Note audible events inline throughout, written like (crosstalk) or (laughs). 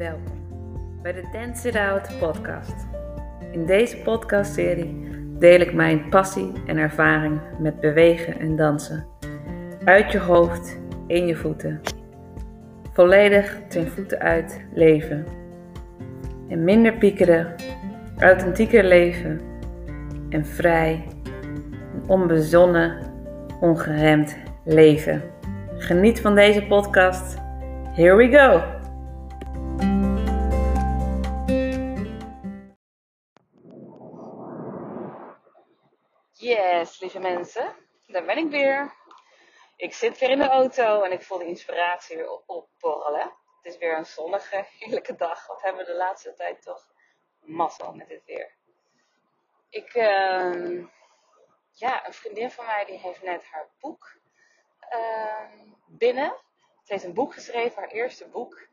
Welkom bij de Dance It Out podcast. In deze podcastserie deel ik mijn passie en ervaring met bewegen en dansen. Uit je hoofd, in je voeten. Volledig ten voeten uit leven. En minder piekeren, authentieker leven. En vrij, onbezonnen, ongeremd leven. Geniet van deze podcast. Here we go! Lieve mensen, daar ben ik weer. Ik zit weer in de auto en ik voel de inspiratie weer opborrelen. Het is weer een zonnige, heerlijke dag. Wat hebben we de laatste tijd toch mazzel met dit weer. Ik, uh, ja, een vriendin van mij die heeft net haar boek uh, binnen. Ze heeft een boek geschreven, haar eerste boek.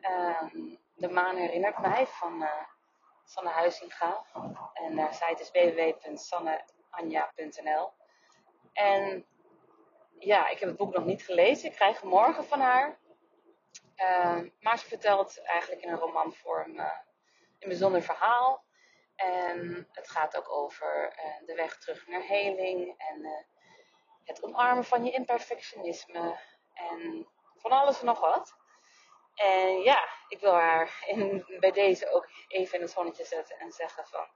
Ehm, de maan herinnert mij van uh, Sanne Huizinga. En haar site is www.sanne anja.nl. En ja, ik heb het boek nog niet gelezen. Ik krijg morgen van haar. Uh, maar ze vertelt eigenlijk in een romanvorm uh, een bijzonder verhaal. En het gaat ook over uh, de weg terug naar heling en het omarmen van je imperfectionisme en van alles en nog wat. En ja, ik wil haar in, bij deze ook even in het zonnetje zetten en zeggen van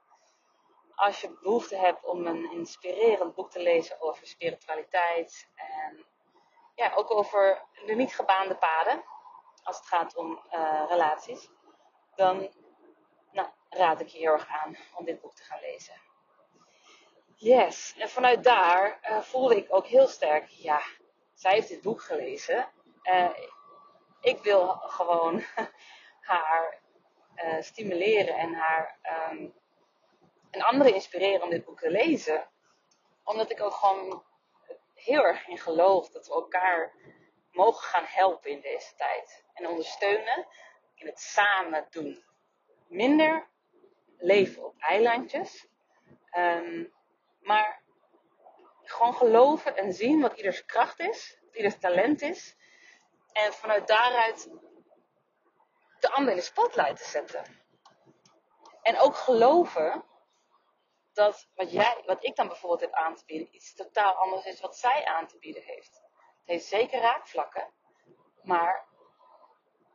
als je behoefte hebt om een inspirerend boek te lezen over spiritualiteit en ja, ook over de niet gebaande paden als het gaat om uh, relaties, dan nou, raad ik je heel erg aan om dit boek te gaan lezen. Yes, en vanuit daar uh, voelde ik ook heel sterk, ja, zij heeft dit boek gelezen. Uh, ik wil gewoon (laughs) haar stimuleren en haar um, en anderen inspireren om dit boek te lezen. Omdat ik ook gewoon heel erg in geloof dat we elkaar mogen gaan helpen in deze tijd. En ondersteunen in het samen doen. Minder leven op eilandjes. Um, maar gewoon geloven en zien wat ieders kracht is. Wat ieders talent is. En vanuit daaruit de ander in de spotlight te zetten. En ook geloven dat wat, jij, wat ik dan bijvoorbeeld heb aan te bieden iets totaal anders is wat zij aan te bieden heeft. Het heeft zeker raakvlakken, maar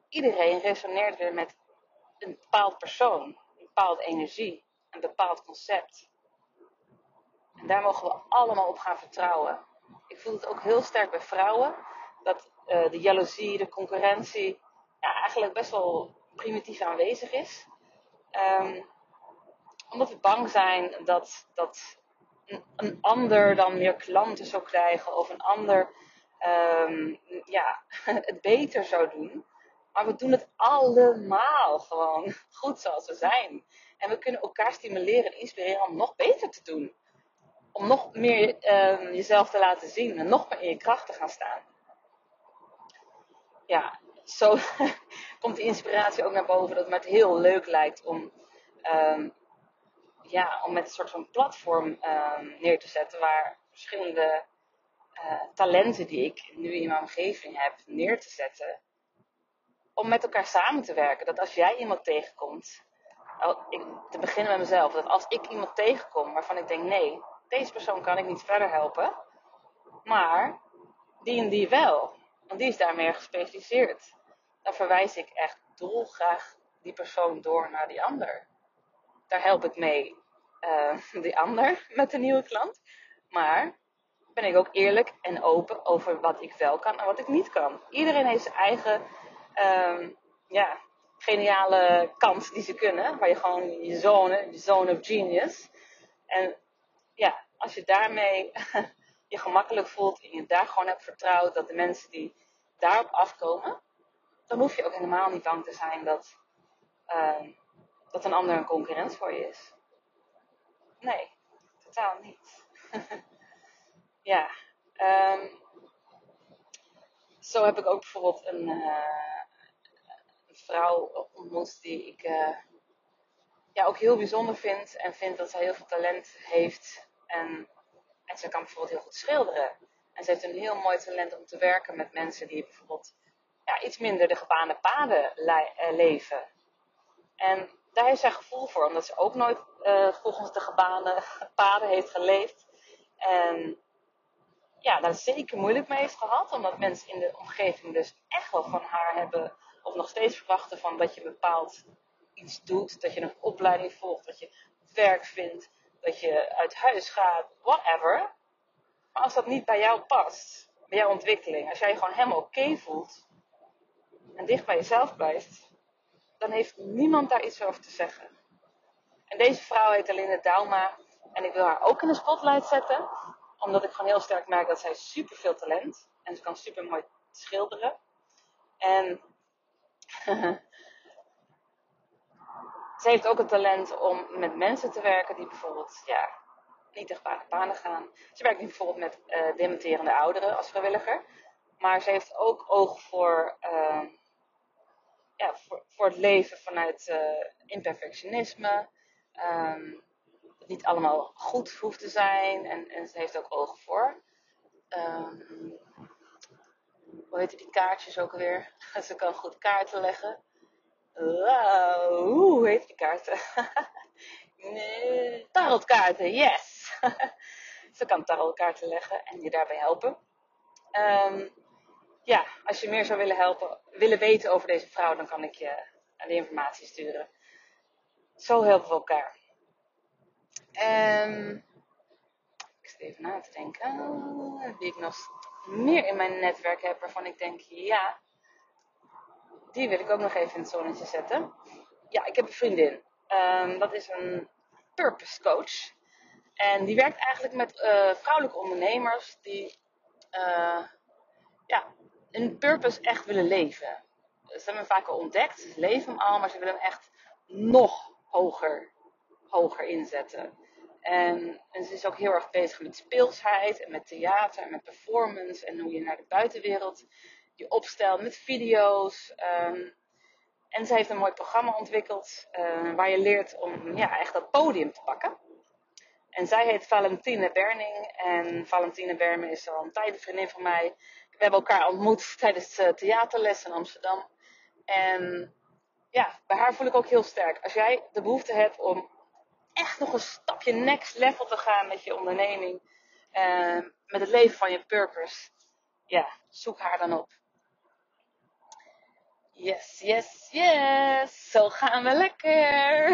iedereen resoneert weer met een bepaald persoon, een bepaalde energie, een bepaald concept. En daar mogen we allemaal op gaan vertrouwen. Ik voel het ook heel sterk bij vrouwen, dat uh, de jaloezie, de concurrentie, ja, eigenlijk best wel primitief aanwezig is. Um, omdat we bang zijn dat, dat een, ander dan meer klanten zou krijgen of een ander um, ja, (laughs) het beter zou doen. Maar we doen het allemaal gewoon (laughs) goed zoals we zijn. En we kunnen elkaar stimuleren en inspireren om nog beter te doen. Om nog meer um, jezelf te laten zien en nog meer in je kracht te gaan staan. Ja, zo (laughs) komt de inspiratie ook naar boven dat het heel leuk lijkt om um, ja, om met een soort van platform um, neer te zetten waar verschillende uh, talenten die ik nu in mijn omgeving heb neer te zetten. Om met elkaar samen te werken. Dat als jij iemand tegenkomt, te beginnen met mezelf, dat als ik iemand tegenkom waarvan ik denk, nee, deze persoon kan ik niet verder helpen, maar die en die wel, want die is daar meer gespecialiseerd. Dan verwijs ik echt dolgraag die persoon door naar die ander. Daar help ik mee uh, die ander met de nieuwe klant. Maar ben ik ook eerlijk en open over wat ik wel kan en wat ik niet kan. Iedereen heeft zijn eigen um, ja, geniale kant die ze kunnen. Waar je gewoon je zone, je zone of genius. En ja, als je daarmee (laughs) je gemakkelijk voelt en je daar gewoon hebt vertrouwd dat de mensen die daarop afkomen, dan hoef je ook helemaal niet bang te zijn dat, uh, dat een ander een concurrent voor je is. Nee, totaal niet. (laughs) ja, um, zo heb ik ook bijvoorbeeld een, een vrouw ontmoet die ik uh, ja, ook heel bijzonder vind. En vind dat zij heel veel talent heeft. En, en zij kan bijvoorbeeld heel goed schilderen. En ze heeft een heel mooi talent om te werken met mensen die bijvoorbeeld ja, iets minder de gebaande paden eh, leven. En daar heeft zij gevoel voor, omdat ze ook nooit uh, volgens de gebaande paden heeft geleefd. En ja, daar zeker moeilijk mee heeft gehad, omdat mensen in de omgeving dus echt wel van haar hebben, of nog steeds verwachten van dat je bepaald iets doet, dat je een opleiding volgt, dat je werk vindt, dat je uit huis gaat, whatever. Maar als dat niet bij jou past, bij jouw ontwikkeling, als jij je gewoon helemaal oké voelt en dicht bij jezelf blijft, dan heeft niemand daar iets over te zeggen. En deze vrouw heet Aline Dauma en ik wil haar ook in de spotlight zetten, omdat ik gewoon heel sterk merk dat zij super veel talent en ze kan super mooi schilderen. En (laughs) ze heeft ook het talent om met mensen te werken die bijvoorbeeld ja, niet tegen banen gaan. Ze werkt nu bijvoorbeeld met uh, dementerende ouderen als vrijwilliger. Maar ze heeft ook oog voor, uh, ja, voor, voor, het leven vanuit uh, imperfectionisme. Um, dat niet allemaal goed hoeft te zijn. En, en ze heeft ook oog voor. Um, hoe heet die kaartjes ook alweer? (laughs) ze kan goed kaarten leggen. Wow, hoe heet die kaarten? (laughs) nee, tarotkaarten, yes! (laughs) Ze kan tarotkaarten leggen en je daarbij helpen. Um, ja, als je meer zou willen helpen, willen weten over deze vrouw, dan kan ik je de informatie sturen. Zo helpen we elkaar. Um, ik zit even na te denken. Wie ik nog meer in mijn netwerk heb waarvan ik denk, ja, die wil ik ook nog even in het zonnetje zetten. Ja, ik heb een vriendin. Um, dat is een purpose coach. En die werkt eigenlijk met uh, vrouwelijke ondernemers die uh, ja, hun purpose echt willen leven. Ze hebben hem vaak ontdekt, ze leven hem al, maar ze willen hem echt nog hoger, hoger inzetten. En, ze is ook heel erg bezig met speelsheid en met theater en met performance en hoe je naar de buitenwereld je opstelt met video's. Um, en ze heeft een mooi programma ontwikkeld uh, waar je leert om ja, echt dat podium te pakken. En zij heet Valentine Berning. En Valentine Bermen is al een tijd een vriendin van mij. We hebben elkaar ontmoet tijdens uh, theaterles in Amsterdam. En ja, bij haar voel ik ook heel sterk. Als jij de behoefte hebt om echt nog een stapje next level te gaan met je onderneming. Uh, met het leven van je purpose. Ja, zoek haar dan op. Yes, yes, yes. Zo gaan we lekker.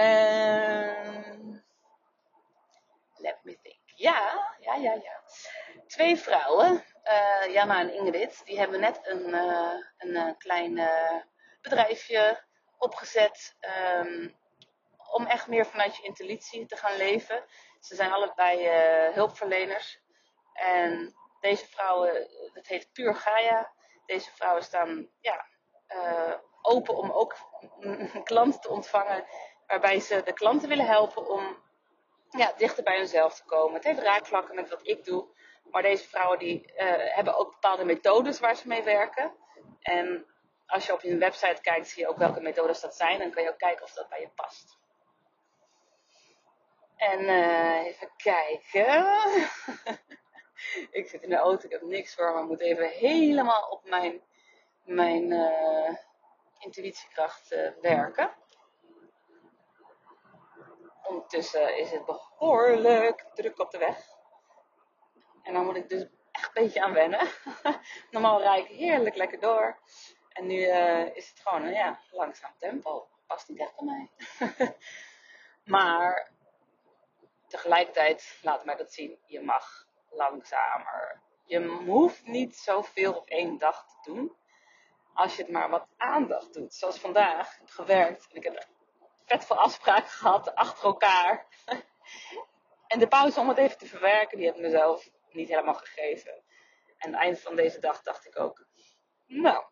um, (laughs) let me think. Ja, ja, ja, ja. Twee vrouwen, uh, Jana en Ingrid, die hebben net een, uh, een uh, klein bedrijfje opgezet. Um, om echt meer vanuit je intuïtie te gaan leven. Ze zijn allebei hulpverleners. En deze vrouwen, dat heet Puur Gaia deze vrouwen staan ja, open om ook (laughs) klanten te ontvangen. Waarbij ze de klanten willen helpen om ja, dichter bij hunzelf te komen. Het heeft raakvlakken met wat ik doe. Maar deze vrouwen die, uh, hebben ook bepaalde methodes waar ze mee werken. En als je op hun website kijkt, zie je ook welke methodes dat zijn. Dan kan je ook kijken of dat bij je past. En uh, even kijken. (laughs) ik zit in de auto, ik heb niks voor, maar moet even helemaal op mijn, mijn uh, intuïtiekracht werken. Ondertussen is het behoorlijk druk op de weg. En dan moet ik dus echt een beetje aan wennen. (laughs) Normaal rijd ik heerlijk lekker door. En nu uh, is het gewoon een ja, langzaam tempo. Past niet echt bij mij. (laughs) maar tegelijkertijd, laat mij dat zien, je mag langzamer. Je hoeft niet zoveel op één dag te doen. Als je het maar wat aandacht doet. Zoals vandaag. Ik heb gewerkt. En ik heb vet veel afspraken gehad achter elkaar. en de pauze om het even te verwerken, die heb ik mezelf niet helemaal gegeven. En aan het eind van deze dag dacht ik ook. Nou,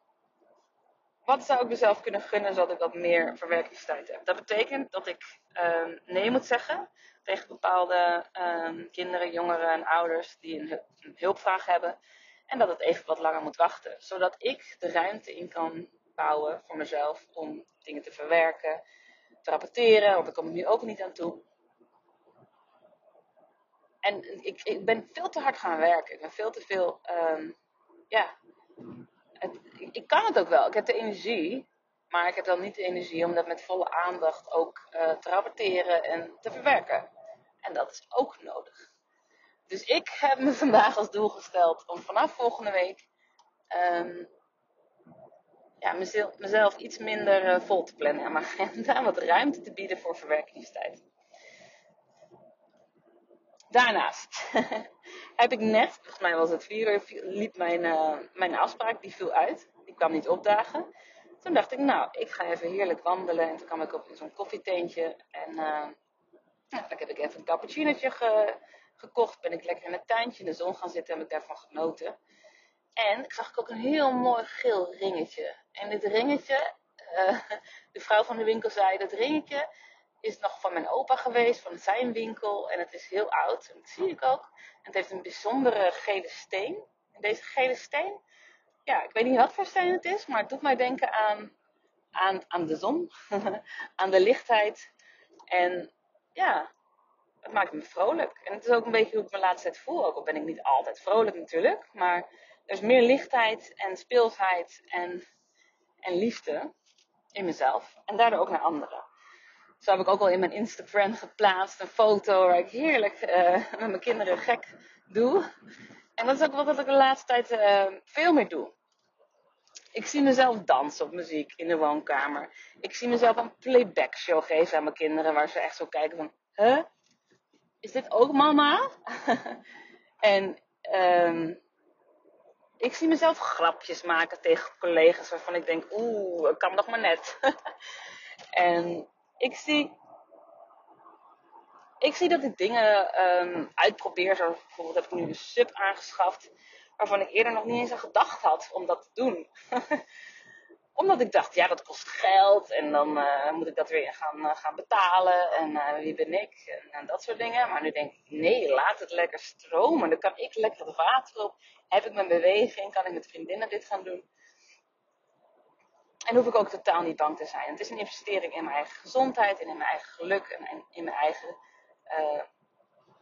wat zou ik mezelf kunnen gunnen zodat ik wat meer verwerkingstijd heb? Dat betekent dat ik uh, nee moet zeggen tegen bepaalde um, kinderen, jongeren en ouders die een, hulpvraag hebben. En dat het even wat langer moet wachten. Zodat ik de ruimte in kan bouwen voor mezelf om dingen te verwerken, te rapporteren, want daar kom ik nu ook niet aan toe. En ik, ik ben veel te hard gaan werken. Ik ben veel te veel, um, ja, ik, ik kan het ook wel. Ik heb de energie. Maar ik heb dan niet de energie om dat met volle aandacht ook uh, te rapporteren en te verwerken. En dat is ook nodig. Dus ik heb me (laughs) vandaag als doel gesteld om vanaf volgende week um, ja, mezelf, iets minder uh, vol te plannen aan mijn agenda. (laughs) Wat ruimte te bieden voor verwerkingstijd. Daarnaast (laughs) heb ik net, volgens mij was het vier uur, liep mijn, uh, mijn afspraak, die viel uit. Die kwam niet opdagen. Toen dacht ik, nou, ik ga even heerlijk wandelen. En toen kwam ik op zo'n koffietentje. En uh, dan heb ik even een cappuccinootje ge, gekocht. Ben ik lekker in het tuintje in de zon gaan zitten. Heb ik daarvan genoten. En ik zag ook een heel mooi geel ringetje. En dit ringetje, uh, (laughs) de vrouw van de winkel zei, dat ringetje is nog van mijn opa geweest, van zijn winkel. En het is heel oud, en dat zie ik ook. En het heeft een bijzondere gele steen. En deze gele steen, ja, ik weet niet wat voor steen het is, maar het doet mij denken aan, aan, aan de zon, (laughs) aan de lichtheid. En ja, het maakt me vrolijk. En het is ook een beetje hoe ik me laatst tijd voel. Ook al ben ik niet altijd vrolijk natuurlijk, maar is meer lichtheid en speelsheid en, en liefde in mezelf. En daardoor ook naar anderen. Zo heb ik ook al in mijn Instagram geplaatst een foto waar ik heerlijk uh, met mijn kinderen gek doe. En dat is ook wat ik de laatste tijd uh, veel meer doe. Ik zie mezelf dansen op muziek in de woonkamer. Ik zie mezelf een playback show geven aan mijn kinderen waar ze echt zo kijken van, huh? Is dit ook mama? (laughs) en um, ik zie mezelf grapjes maken tegen collega's waarvan ik denk, oeh, kan nog maar net. (laughs) en ik zie, ik zie dat ik dingen um, uitprobeer. Zo bijvoorbeeld heb ik nu een sub aangeschaft. Waarvan ik eerder nog niet eens aan gedacht had om dat te doen. (laughs) Omdat ik dacht, ja, dat kost geld. En dan uh, moet ik dat weer gaan, uh, gaan betalen. En uh, wie ben ik? En, dat soort dingen. Maar nu denk ik, nee, laat het lekker stromen. Dan kan ik lekker het water op. Heb ik mijn beweging? Kan ik met vriendinnen dit gaan doen? En hoef ik ook totaal niet bang te zijn. Het is een investering in mijn eigen gezondheid en in mijn eigen geluk en in mijn eigen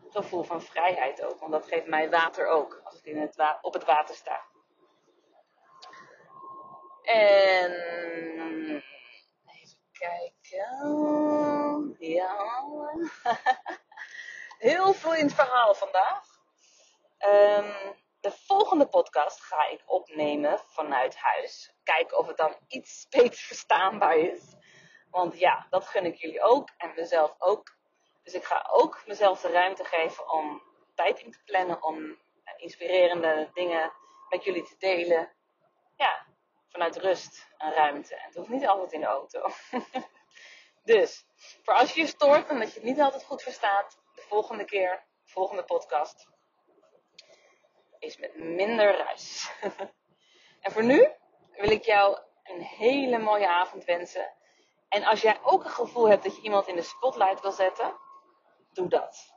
gevoel van vrijheid ook. Want dat geeft mij water ook, als ik in het op het water sta. En even kijken. Ja. (laughs) Heel het verhaal vandaag. Um, de volgende podcast ga ik opnemen vanuit huis. Kijken of het dan iets (laughs) beter verstaanbaar is. Want ja, dat gun ik jullie ook en mezelf ook. Dus ik ga ook mezelf de ruimte geven om tijd in te plannen om inspirerende dingen met jullie te delen. Vanuit rust en ruimte. En het hoeft niet altijd in de auto. (laughs) dus, voor als je je stoort en dat je het niet altijd goed verstaat, de volgende keer, de volgende podcast, is met minder ruis. (laughs) en voor nu wil ik jou een hele mooie avond wensen. En als jij ook een gevoel hebt dat je iemand in de spotlight wil zetten, doe dat.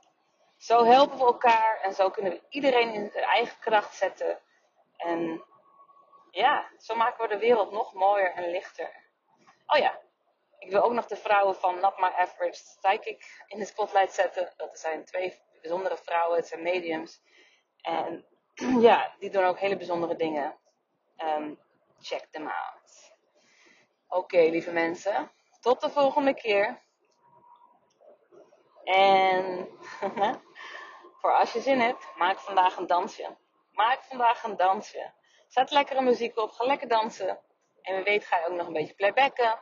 Zo helpen we elkaar en zo kunnen we iedereen in zijn eigen kracht zetten. En ja, zo maken we de wereld nog mooier en lichter. Oh ja, ik wil ook nog de vrouwen van Not My Average Psychic in de spotlight zetten. Dat zijn twee bijzondere vrouwen, het zijn mediums. En (clears throat) ja, die doen ook hele bijzondere dingen. Um, check them out. Oké, lieve mensen. Tot de volgende keer. En (laughs) voor als je zin hebt, maak vandaag een dansje. Maak vandaag een dansje. Zet lekkere muziek op, ga lekker dansen. En wie weet ga je ook nog een beetje playbacken.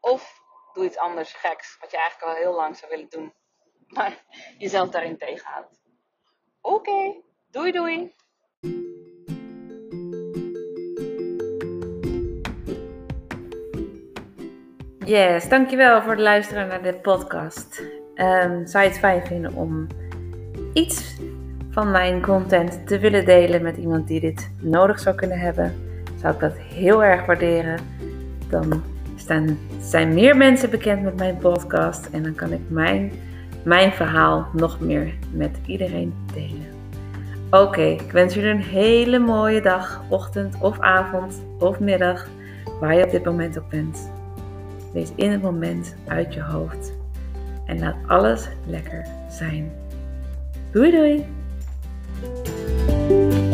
Of doe iets anders geks, wat je eigenlijk al heel lang zou willen doen. (laughs) Maar jezelf daarin tegenhoudt. Oké. Doei doei! Yes, dankjewel voor het luisteren naar de podcast. Um, zou je het fijn vinden om iets van mijn content te willen delen met iemand die dit nodig zou kunnen hebben? Zou ik dat heel erg waarderen. Dan staan, zijn meer mensen bekend met mijn podcast en dan kan ik mijn, mijn verhaal nog meer met iedereen delen. Oké, ik wens jullie een hele mooie dag, ochtend of avond of middag, waar je op dit moment ook bent. Wees in het moment uit je hoofd en laat alles lekker zijn. Doei doei! Música